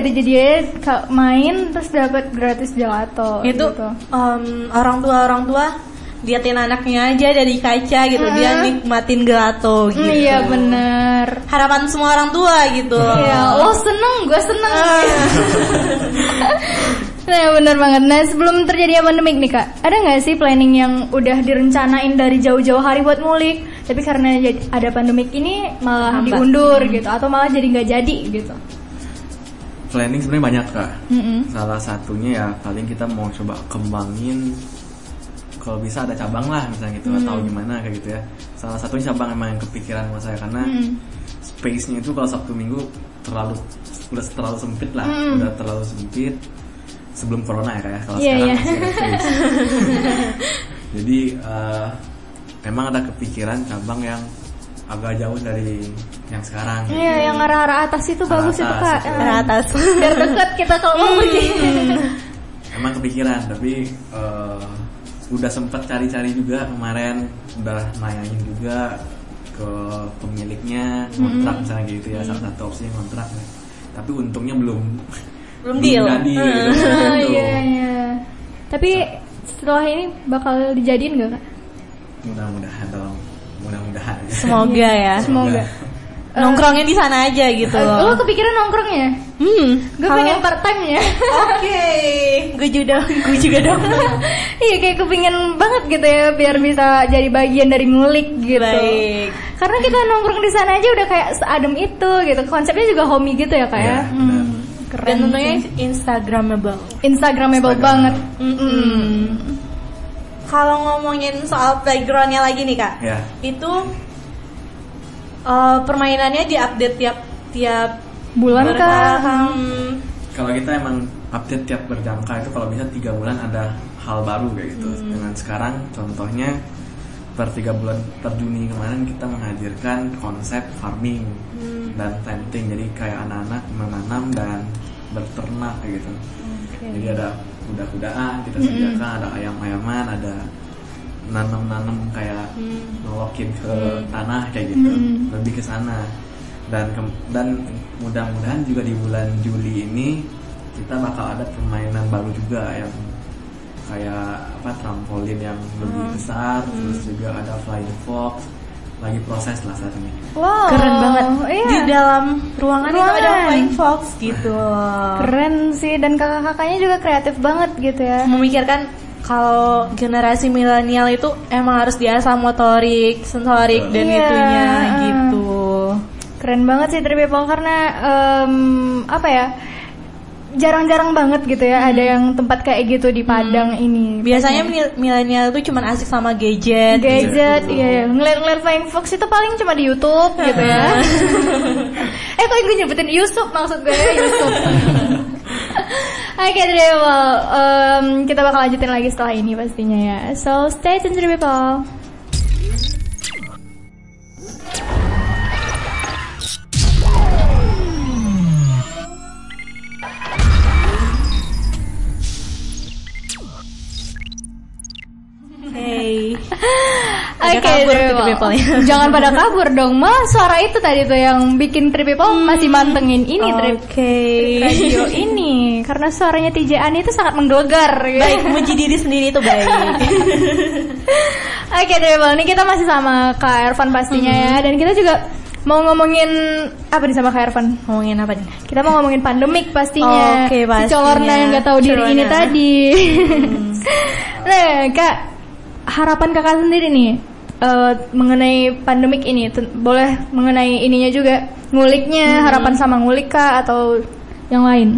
ka- main terus dapat gratis gelato. itu gitu. em, orang tua orang tua liatin anaknya aja dari kaca gitu dia nikmatin gelato gitu. Hmm, Iya bener. Harapan semua orang tua gitu. Iya, lo seneng, gue seneng. nah bener banget. Nah sebelum terjadinya pandemik nih kak, ada nggak sih planning yang udah direncanain dari jauh-jauh hari buat ngulik, tapi karena ada pandemik ini malah Hambat. diundur gitu, atau malah jadi nggak jadi gitu? planning sebenarnya banyak kak Mm-mm. salah satunya ya paling kita mau coba kembangin kalau bisa ada cabang lah misalnya gitu atau gimana kayak gitu ya salah satunya cabang emang yang kepikiran sama saya karena Mm. space-nya itu kalau Sabtu Minggu terlalu udah terlalu sempit lah Mm. udah terlalu sempit sebelum corona ya kayak kalau Iya, sekarang masih space. jadi eh, emang ada kepikiran cabang yang agak jauh dari yang sekarang gitu. Iya, yang arah-arah atas itu Arah bagus itu atas, kak. itu. Eh, Ke atas. Biar deket kita kalau mau pergi. Emang kepikiran, tapi eh, udah sempet cari-cari juga kemarin, udah nanyain juga ke pemiliknya kontrak misalnya gitu ya, salah satu opsinya kontrak. Tapi untungnya belum Belum deal. jadi, Hmm. gitu. Iya, iya. Tapi setelah ini bakal dijadiin gak kak? Mudah-mudahan dong, mudah-mudahan. Semoga ya. Semoga. Nongkrongnya di sana aja gitu Eh, Lo loh. kepikiran nongkrongnya? Hmm. Gue pengen part time nya. Oke, gue juga gue juga dong. iya kayak kepingin banget gitu ya biar bisa jadi bagian dari ngulik gitu. Baik. Karena kita nongkrong di sana aja udah kayak seadem itu gitu. Konsepnya juga homey gitu ya kak ya. Iya, Hmm, keren. Dan tentunya Instagramable. Instagramable Instagram. banget. Mm-mm. Kalau ngomongin soal playgroundnya lagi nih kak, Ya, itu eh, permainannya diupdate tiap tiap Bulan kah? Hmm, kalau kita emang update tiap berjangka itu kalau bisa tiga bulan ada hal baru kayak gitu. Hmm. Dengan sekarang contohnya per tiga bulan per Juni kemarin kita menghadirkan konsep farming Hmm. dan planting. Jadi kayak anak-anak menanam dan berternak kayak gitu. Jadi ada kuda-kudaan kita Hmm. sediakan, ada ayam-ayaman, ada nanam-nanam kayak nolokin ke tanah kayak gitu. Hmm. Lebih ke sana. Dan dan mudah-mudahan juga di bulan Juli ini kita bakal ada permainan baru juga yang kayak apa trampolin yang lebih besar, terus juga ada flying fox. Lagi proses lah saat ini. Wow. keren banget. Iya. Di dalam ruangan, itu ada Ruangan. flying fox gitu. Keren sih dan kakak-kakaknya juga kreatif banget gitu ya. Memikirkan kalau generasi milenial itu emang harus diasah motorik, sensorik dan Iya, itunya gitu. Keren banget sih Trip People karena em, apa ya? jarang-jarang banget gitu ya ada yang tempat kayak gitu di Padang ini. Biasanya mil- milenial itu cuma asik sama gadget. gadget, iya, iya. ngeliat-ngeliat Flying Fox itu paling cuma di YouTube gitu ya. eh kok gue nyebutin Yusuf maksud gue ya Yusuf. Oke deh, well, em, kita bakal lanjutin lagi setelah ini pastinya ya. So stay tune to people. Hey. Oke, kabur Trip ya. jangan pada kabur dong. Malah suara itu tadi tuh yang bikin Trip People masih mantengin ini Trip Oke. radio ini karena suaranya TJ Ani itu sangat menggelegar. ya. Baik, memuji diri sendiri itu baik. Oke deh, Bang. Ini kita masih sama Kak Ervan pastinya ya. Mm-hmm. Dan kita juga mau ngomongin apa nih sama Kak Ervan? Ngomongin apa nih? Kita mau ngomongin pandemik pastinya. Oke, Si pastinya. Colorna yang nggak tahu diri ini tadi. nah, Kak, harapan Kakak sendiri nih eh, mengenai pandemik ini, boleh mengenai ininya juga nguliknya, Mm-hmm. harapan sama ngulik Kak atau yang lain?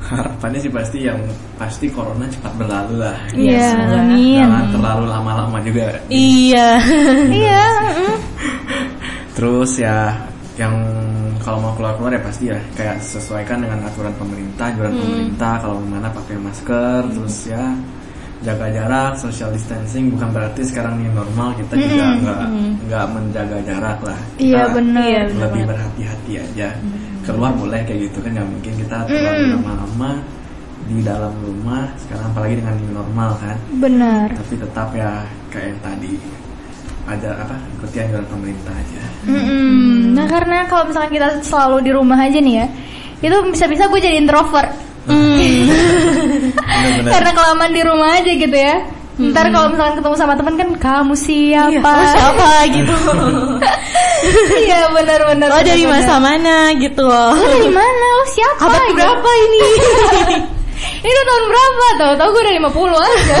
Harapannya sih pasti yang pasti corona cepat berlalu lah. Iya, semoga. amin. Jangan terlalu lama-lama juga. Iya. Iya, mm. Terus ya yang kalau mau keluar-keluar ya pasti ya kayak sesuaikan dengan aturan pemerintah, aturan Hmm. pemerintah kalau mana pakai masker, terus ya jaga jarak, social distancing bukan berarti sekarang ini normal kita juga nggak nggak menjaga jarak lah. Hmm. Iya, Kita benar. Iya, lebih berhati-hati aja. Keluar boleh kayak gitu kan nggak mungkin kita terlalu Hmm. lama-lama di dalam rumah sekarang apalagi dengan new normal kan. benar. Tapi tetap ya kayak yang tadi ada apa ikuti anjuran pemerintah aja. Mm-mm. Nah karena kalau misalkan kita selalu di rumah aja nih ya, itu bisa-bisa gue jadi introvert. Bener-bener. karena kelamaan di rumah aja gitu ya. Ntar kalau misalkan ketemu sama teman kan kamu siapa? Iya, kamu siapa gitu. Iya benar-benar. Lo dari masa mana gitu loh. Lo dari mana? Lo siapa? Abad Gitu. berapa ini? Ini tahun berapa? Tahu tahu gue udah 50 aja.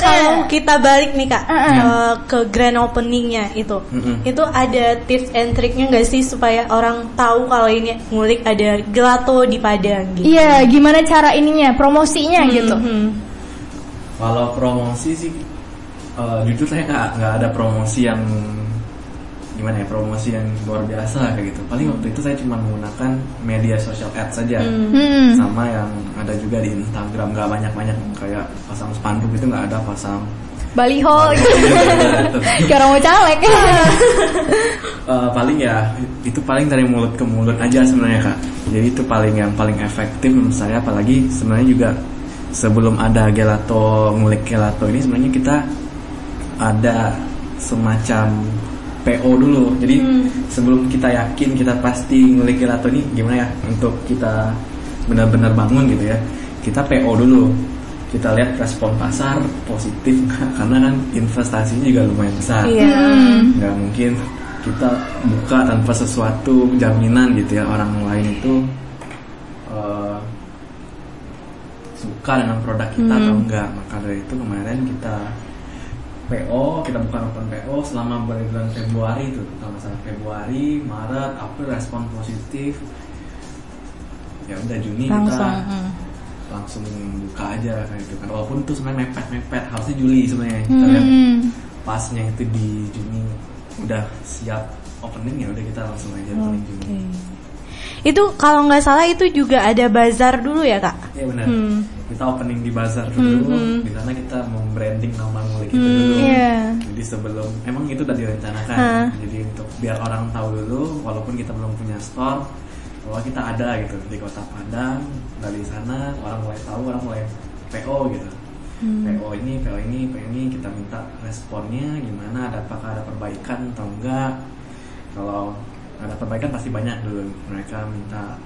Kalau kita balik nih kak Uh-uh. eh, ke grand openingnya itu, Mm-mm. itu ada tips and triknya nggak sih supaya orang tahu kalau ini ngulik ada gelato di Padang gitu? Iya, gimana cara ininya, promosinya gitu. Mhm. Kalau promosi sih, eh, jujur saya nggak nggak ada promosi yang gimana ya promosi yang luar biasa kayak gitu. Paling waktu itu saya cuma menggunakan media social ads saja, Hmm. sama yang ada juga di Instagram nggak banyak banyak kayak pasang spanduk itu nggak ada pasang. Baliho gitu. Gitu. Kayak orang mau caleg. Eh, paling ya itu paling dari mulut ke mulut aja sebenarnya kak. Jadi itu paling yang paling efektif menurut saya apalagi sebenarnya juga sebelum ada gelato ngulik gelato ini sebenarnya kita ada semacam PO dulu. Jadi sebelum kita yakin kita pasti ngulik gelato ini gimana ya untuk kita benar-benar bangun gitu ya. Kita PO dulu. Kita lihat respon pasar positif karena kan investasinya juga lumayan besar Iya. nggak mungkin kita buka tanpa sesuatu jaminan gitu ya orang lain itu eh, suka dengan produk kita atau enggak maka dari itu kemarin kita PO kita buka open PO selama bulan Februari itu kalau salah Februari Maret April respon positif ya udah Juni Langsung. kita mm. langsung buka aja kayak gitu kan walaupun itu sebenarnya mepet mepet harusnya Juli sebenarnya kita lihat Hmm. pasnya itu di Juni udah siap opening ya udah kita langsung aja opening Juni. Itu kalau nggak salah itu juga ada bazar dulu ya kak? Iya benar. Hmm. Kita opening di bazar dulu. Di sana kita mau branding nama ngulik itu dulu. Iya. Jadi sebelum emang itu udah direncanakan. Hah. Jadi untuk biar orang tahu dulu walaupun kita belum punya store bahwa kita ada gitu di kota Padang. Dari sana orang mulai tahu, orang mulai PO gitu. PO ini, PO ini, PO ini kita minta responnya gimana, ada apakah ada perbaikan atau enggak. Kalau ada perbaikan pasti banyak dulu mereka minta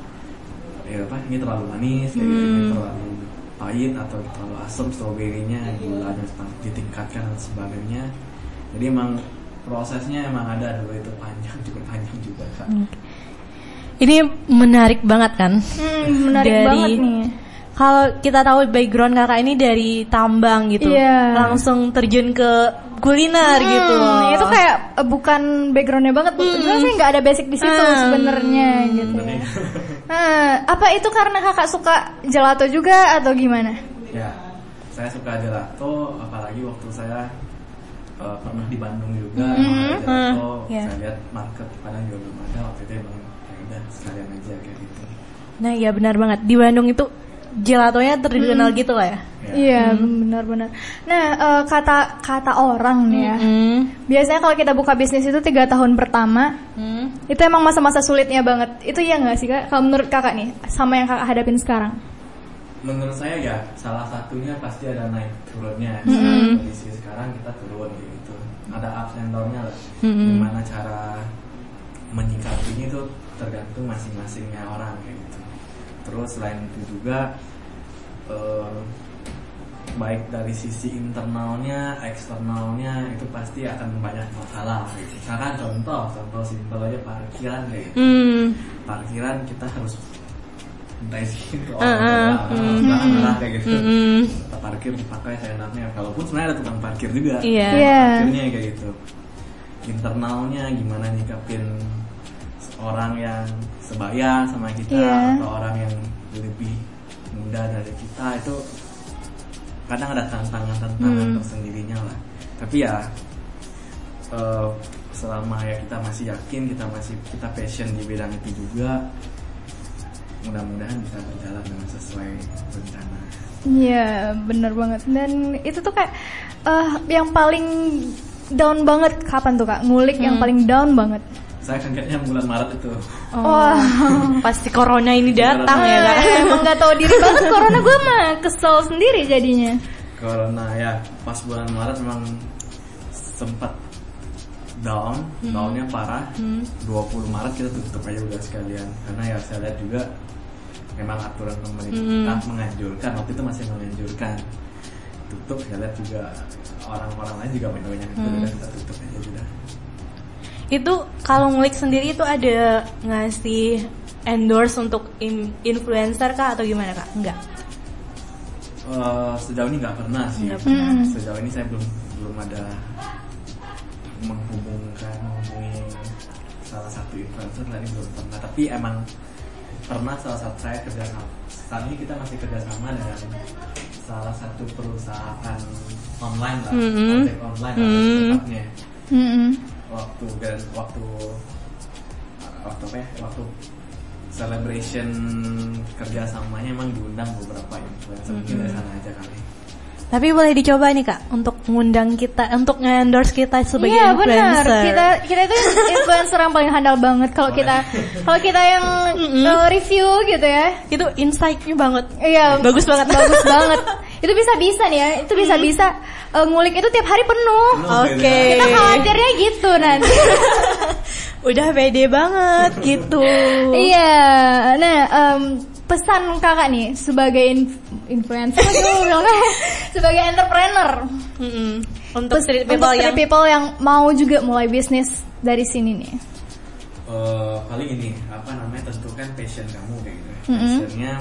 ya apa ini terlalu manis kayak gitu, ini terlalu pahit atau terlalu asam stroberinya gulanya ditingkatkan dan sebagainya. Jadi emang prosesnya emang ada dulu itu panjang cukup panjang juga kak. Ini menarik banget kan? Hmm, menarik Dari- banget nih. Kalau kita tahu background kakak ini dari tambang gitu, Iya. langsung terjun ke kuliner gitu. loh. Hmm, itu kayak eh, bukan backgroundnya banget. Sebenarnya sih nggak ada basic di situ Hmm. sebenarnya gitu. ya. Nah, apa itu karena kakak suka gelato juga atau gimana? Ya, saya suka gelato, apalagi waktu saya uh, pernah di Bandung juga, emang ada gelato. Hmm, iya. Saya lihat market Padang juga belum ada waktu itu emang ya udah sekalian aja kayak gitu. Nah iya benar banget di Bandung itu gelatonya terkenal gitu lah ya. Ya. Iya, benar-benar. Nah, eh, kata kata orang nih ya. Hmm. Biasanya kalau kita buka bisnis itu tiga tahun pertama, Hmm. itu emang masa-masa sulitnya banget. Itu iya nggak sih kak? Kalau menurut kakak nih, sama yang kakak hadapin sekarang? Menurut saya ya salah satunya pasti ada naik turunnya. Hmm. Kondisi sekarang kita turun gitu. Ada ups and down-nya lah. Hmm. Gimana cara menyikapinya itu tergantung masing-masingnya orang kayak gitu. Terus selain itu juga eh, baik dari sisi internalnya, eksternalnya itu pasti akan banyak masalah. Gitu. Misalkan contoh, contoh simpel aja parkiran gitu. Hmm. Parkiran kita harus naikin ke Uh-uh. orang belakang kayak gitu. Hmm. Kita parkir dipakai seenaknya. Kalaupun sebenarnya ada tukang parkir juga. Iya. Iya. Parkirnya kayak gitu. Internalnya gimana nyikapin orang yang sebaya sama kita Iya. atau orang yang lebih muda dari kita itu kadang ada tantangan-tantangan Hmm. tersendirinya lah. Tapi ya eh, selama ya kita masih yakin kita masih kita passion di bidang itu juga mudah-mudahan bisa berjalan dengan sesuai rencana. Iya, bener banget. Dan itu tuh kayak eh, yang paling down banget kapan tuh kak? Ngulik yang paling down banget. Saya kagetnya bulan Maret itu. Wah, Pasti corona ini datang ya kak. Eh, emang nggak tahu diri. Banget corona gue mah kesel sendiri jadinya. Corona ya. Pas bulan Maret memang sempat down, downnya parah. 20 Maret kita tutup aja udah sekalian. Karena ya saya lihat juga memang aturan pemerintah menganjurkan waktu itu masih menganjurkan. Tutup saya lihat juga orang-orang lain juga banyak itu udah kita tutup aja udah. Itu kalau ngulik sendiri itu ada ngasih endorse untuk in- influencer kah atau gimana kak? Enggak. Eh, sejauh ini nggak pernah sih. Nggak pernah. Sejauh ini saya belum belum ada menghubungkan menghubungi salah satu influencer tadi belum pernah. Tapi emang pernah salah satu saya kerja sama. Saat ini kita masih kerjasama dengan salah satu perusahaan online lah, Mhm. ojek online lah Mhm. tepatnya. Waktu dan waktu waktu apa ya? Waktu celebration kerjasamanya emang diundang beberapa influencer mungkin dari sana aja kali. Tapi boleh dicoba nih kak untuk ngundang kita, untuk nge-endorse kita sebagai Iya benar. influencer. Kita kita itu influencer yang paling handal banget kalau kita kalau kita yang uh, review gitu ya. itu insight-nya banget. Iya, Bagus banget. bagus banget. Itu bisa bisa nih ya. Itu bisa bisa uh, ngulik itu tiap hari penuh. Oke. Kita khawatirnya gitu nanti. Udah pede banget gitu. iya. Nah, em, pesan kakak nih sebagai in- influencer sebagai entrepreneur Mm-mm. Untuk Pes- street untuk people street yang people yang mau juga mulai bisnis dari sini nih. Eh, paling ini apa namanya tentukan passion kamu kayak gitu. Mm-mm. Passionnya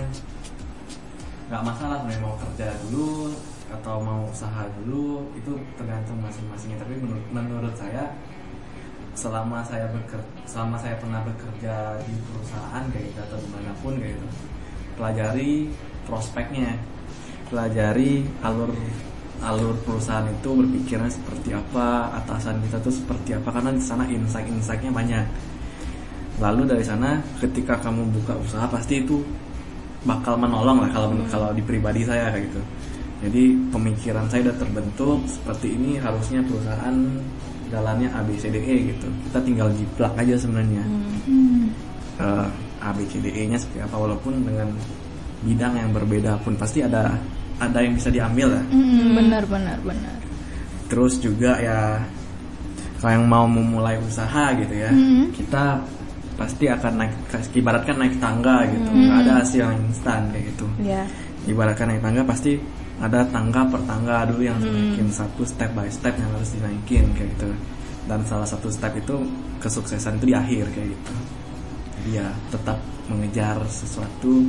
nggak masalah sebenarnya mau kerja dulu atau mau usaha dulu itu tergantung masing-masingnya. Tapi menurut menurut saya selama saya bekerja selama saya pernah bekerja di perusahaan kayak gitu atau di mana pun kayak gitu pelajari prospeknya pelajari alur alur perusahaan itu berpikirnya seperti apa atasan kita tuh seperti apa karena di sana insight-insightnya banyak lalu dari sana ketika kamu buka usaha pasti itu bakal menolong lah kalau kalau di pribadi saya kayak gitu. Jadi pemikiran saya udah terbentuk seperti ini harusnya perusahaan jalannya A B C D E gitu. Kita tinggal jiplak aja sebenarnya. Eh, A B C D E nya seperti apa walaupun dengan bidang yang berbeda pun pasti ada ada yang bisa diambil lah. Mm, benar benar benar. terus juga ya kalau yang mau memulai usaha gitu ya Mhm. kita pasti akan naik ibaratkan naik tangga gitu nggak ada hasil yang instan kayak gitu ya. ibaratkan naik tangga pasti ada tangga per tangga dulu yang harus dinaikin satu step by step yang harus dinaikin kayak gitu dan salah satu step itu kesuksesan itu di akhir kayak gitu jadi ya tetap mengejar sesuatu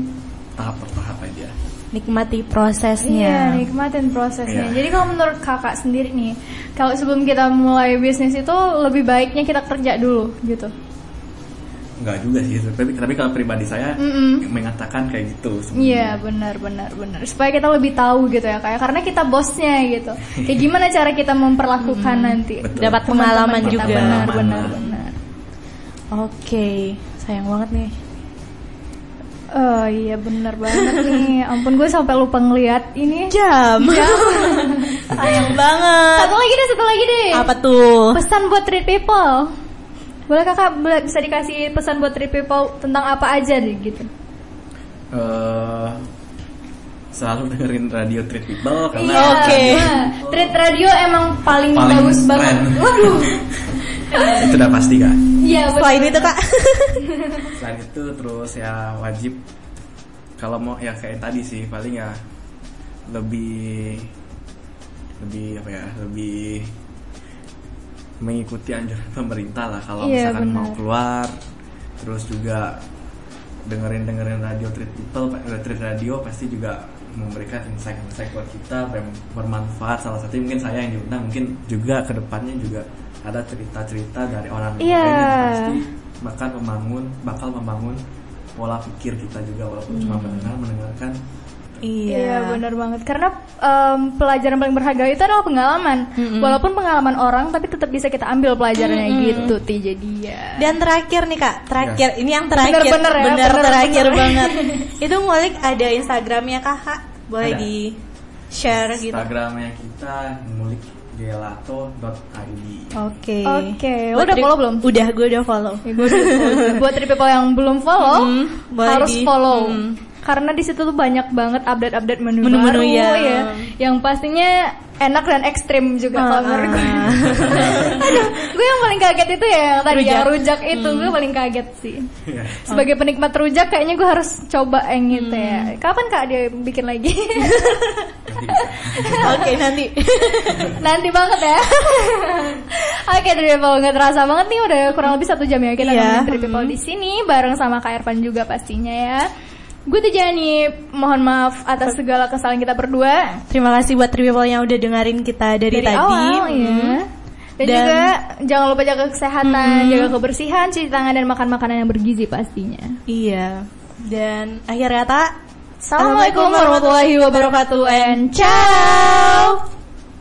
tahap per tahap aja nikmati Iya, prosesnya. nikmatin prosesnya. Iya. Jadi kalau menurut kakak sendiri nih, kalau sebelum kita mulai bisnis itu lebih baiknya kita kerja dulu gitu. Enggak juga sih, tapi, tapi kalau pribadi saya Mm-mm. mengatakan kayak gitu. Iya benar benar benar supaya kita lebih tahu gitu ya kayak karena kita bosnya gitu kayak gimana cara kita memperlakukan nanti Betul. Dapat pengalaman kita. juga. benar benar benar Oke, sayang banget nih. oh iya benar banget nih ampun gue sampai lupa ngeliat ini Jam. sayang banget. satu lagi deh satu lagi deh Apa tuh? pesan buat treat people boleh kakak boleh- bisa dikasih pesan buat treat people tentang apa aja deh gitu Eh, selalu dengerin radio Treat People karena Iya, Oke. nah, treat radio emang paling, Paling bagus banget waduh itu udah pasti kak. iya betul. Selain itu kak. Selain itu terus ya wajib kalau mau ya kayak tadi sih paling ya lebih lebih apa ya lebih mengikuti anjuran pemerintah lah kalau Iya, misalkan benar. mau keluar. Terus juga dengerin dengerin radio Treat People eh, Treat Radio pasti juga memberikan insight-insight buat kita yang bermanfaat. Salah satu mungkin saya yang diundang mungkin juga ke depannya juga ada cerita-cerita dari orang lain. Yang pasti bahkan membangun bakal membangun pola pikir kita juga walaupun cuma mendengar mendengarkan Iya benar banget karena em, pelajaran paling berharga itu adalah pengalaman walaupun pengalaman orang tapi tetap bisa kita ambil pelajarannya gitu ti jadi ya Dan terakhir nih kak, terakhir ini yang terakhir, Bener-bener ya, bener bener, terakhir bener. banget. Itu ngulik ada Instagramnya kakak, boleh Ada. di share gitu. Instagramnya kita ngulik gelato.id Oke. Oke, udah follow belum? Udah, gue udah follow. Ya, gua udah follow. buat people yang belum follow Hmm, boleh harus di- follow hmm. Karena di situ tuh banyak banget update-update menu, Menu-menu, baru ya. ya yang pastinya enak dan ekstrim juga kalau Ah, menurut gue. ah. Aduh, gue yang paling kaget itu ya yang tadi yang Rujak. rujak itu gue paling kaget sih. Iya. Sebagai penikmat rujak kayaknya gue harus coba yang gitu ya. Kapan kak dia bikin lagi? Oke nanti. Nanti banget ya. Oke, dari people nggak terasa banget nih udah kurang lebih satu jam ya kita Iya. nemenin dari people di sini bareng sama Kak Irfan juga pastinya ya. Gue tuh Jani, mohon maaf atas segala kesalahan kita berdua Terima kasih buat Tri People yang udah dengerin kita dari, dari, tadi. awal ya. Hmm. Dan, Dan- juga jangan lupa jaga kesehatan, jaga kebersihan, cuci tangan dan makan makanan yang bergizi pastinya. Iya. Dan akhir kata, Assalamualaikum warahmatullahi wabarakatuh and ciao.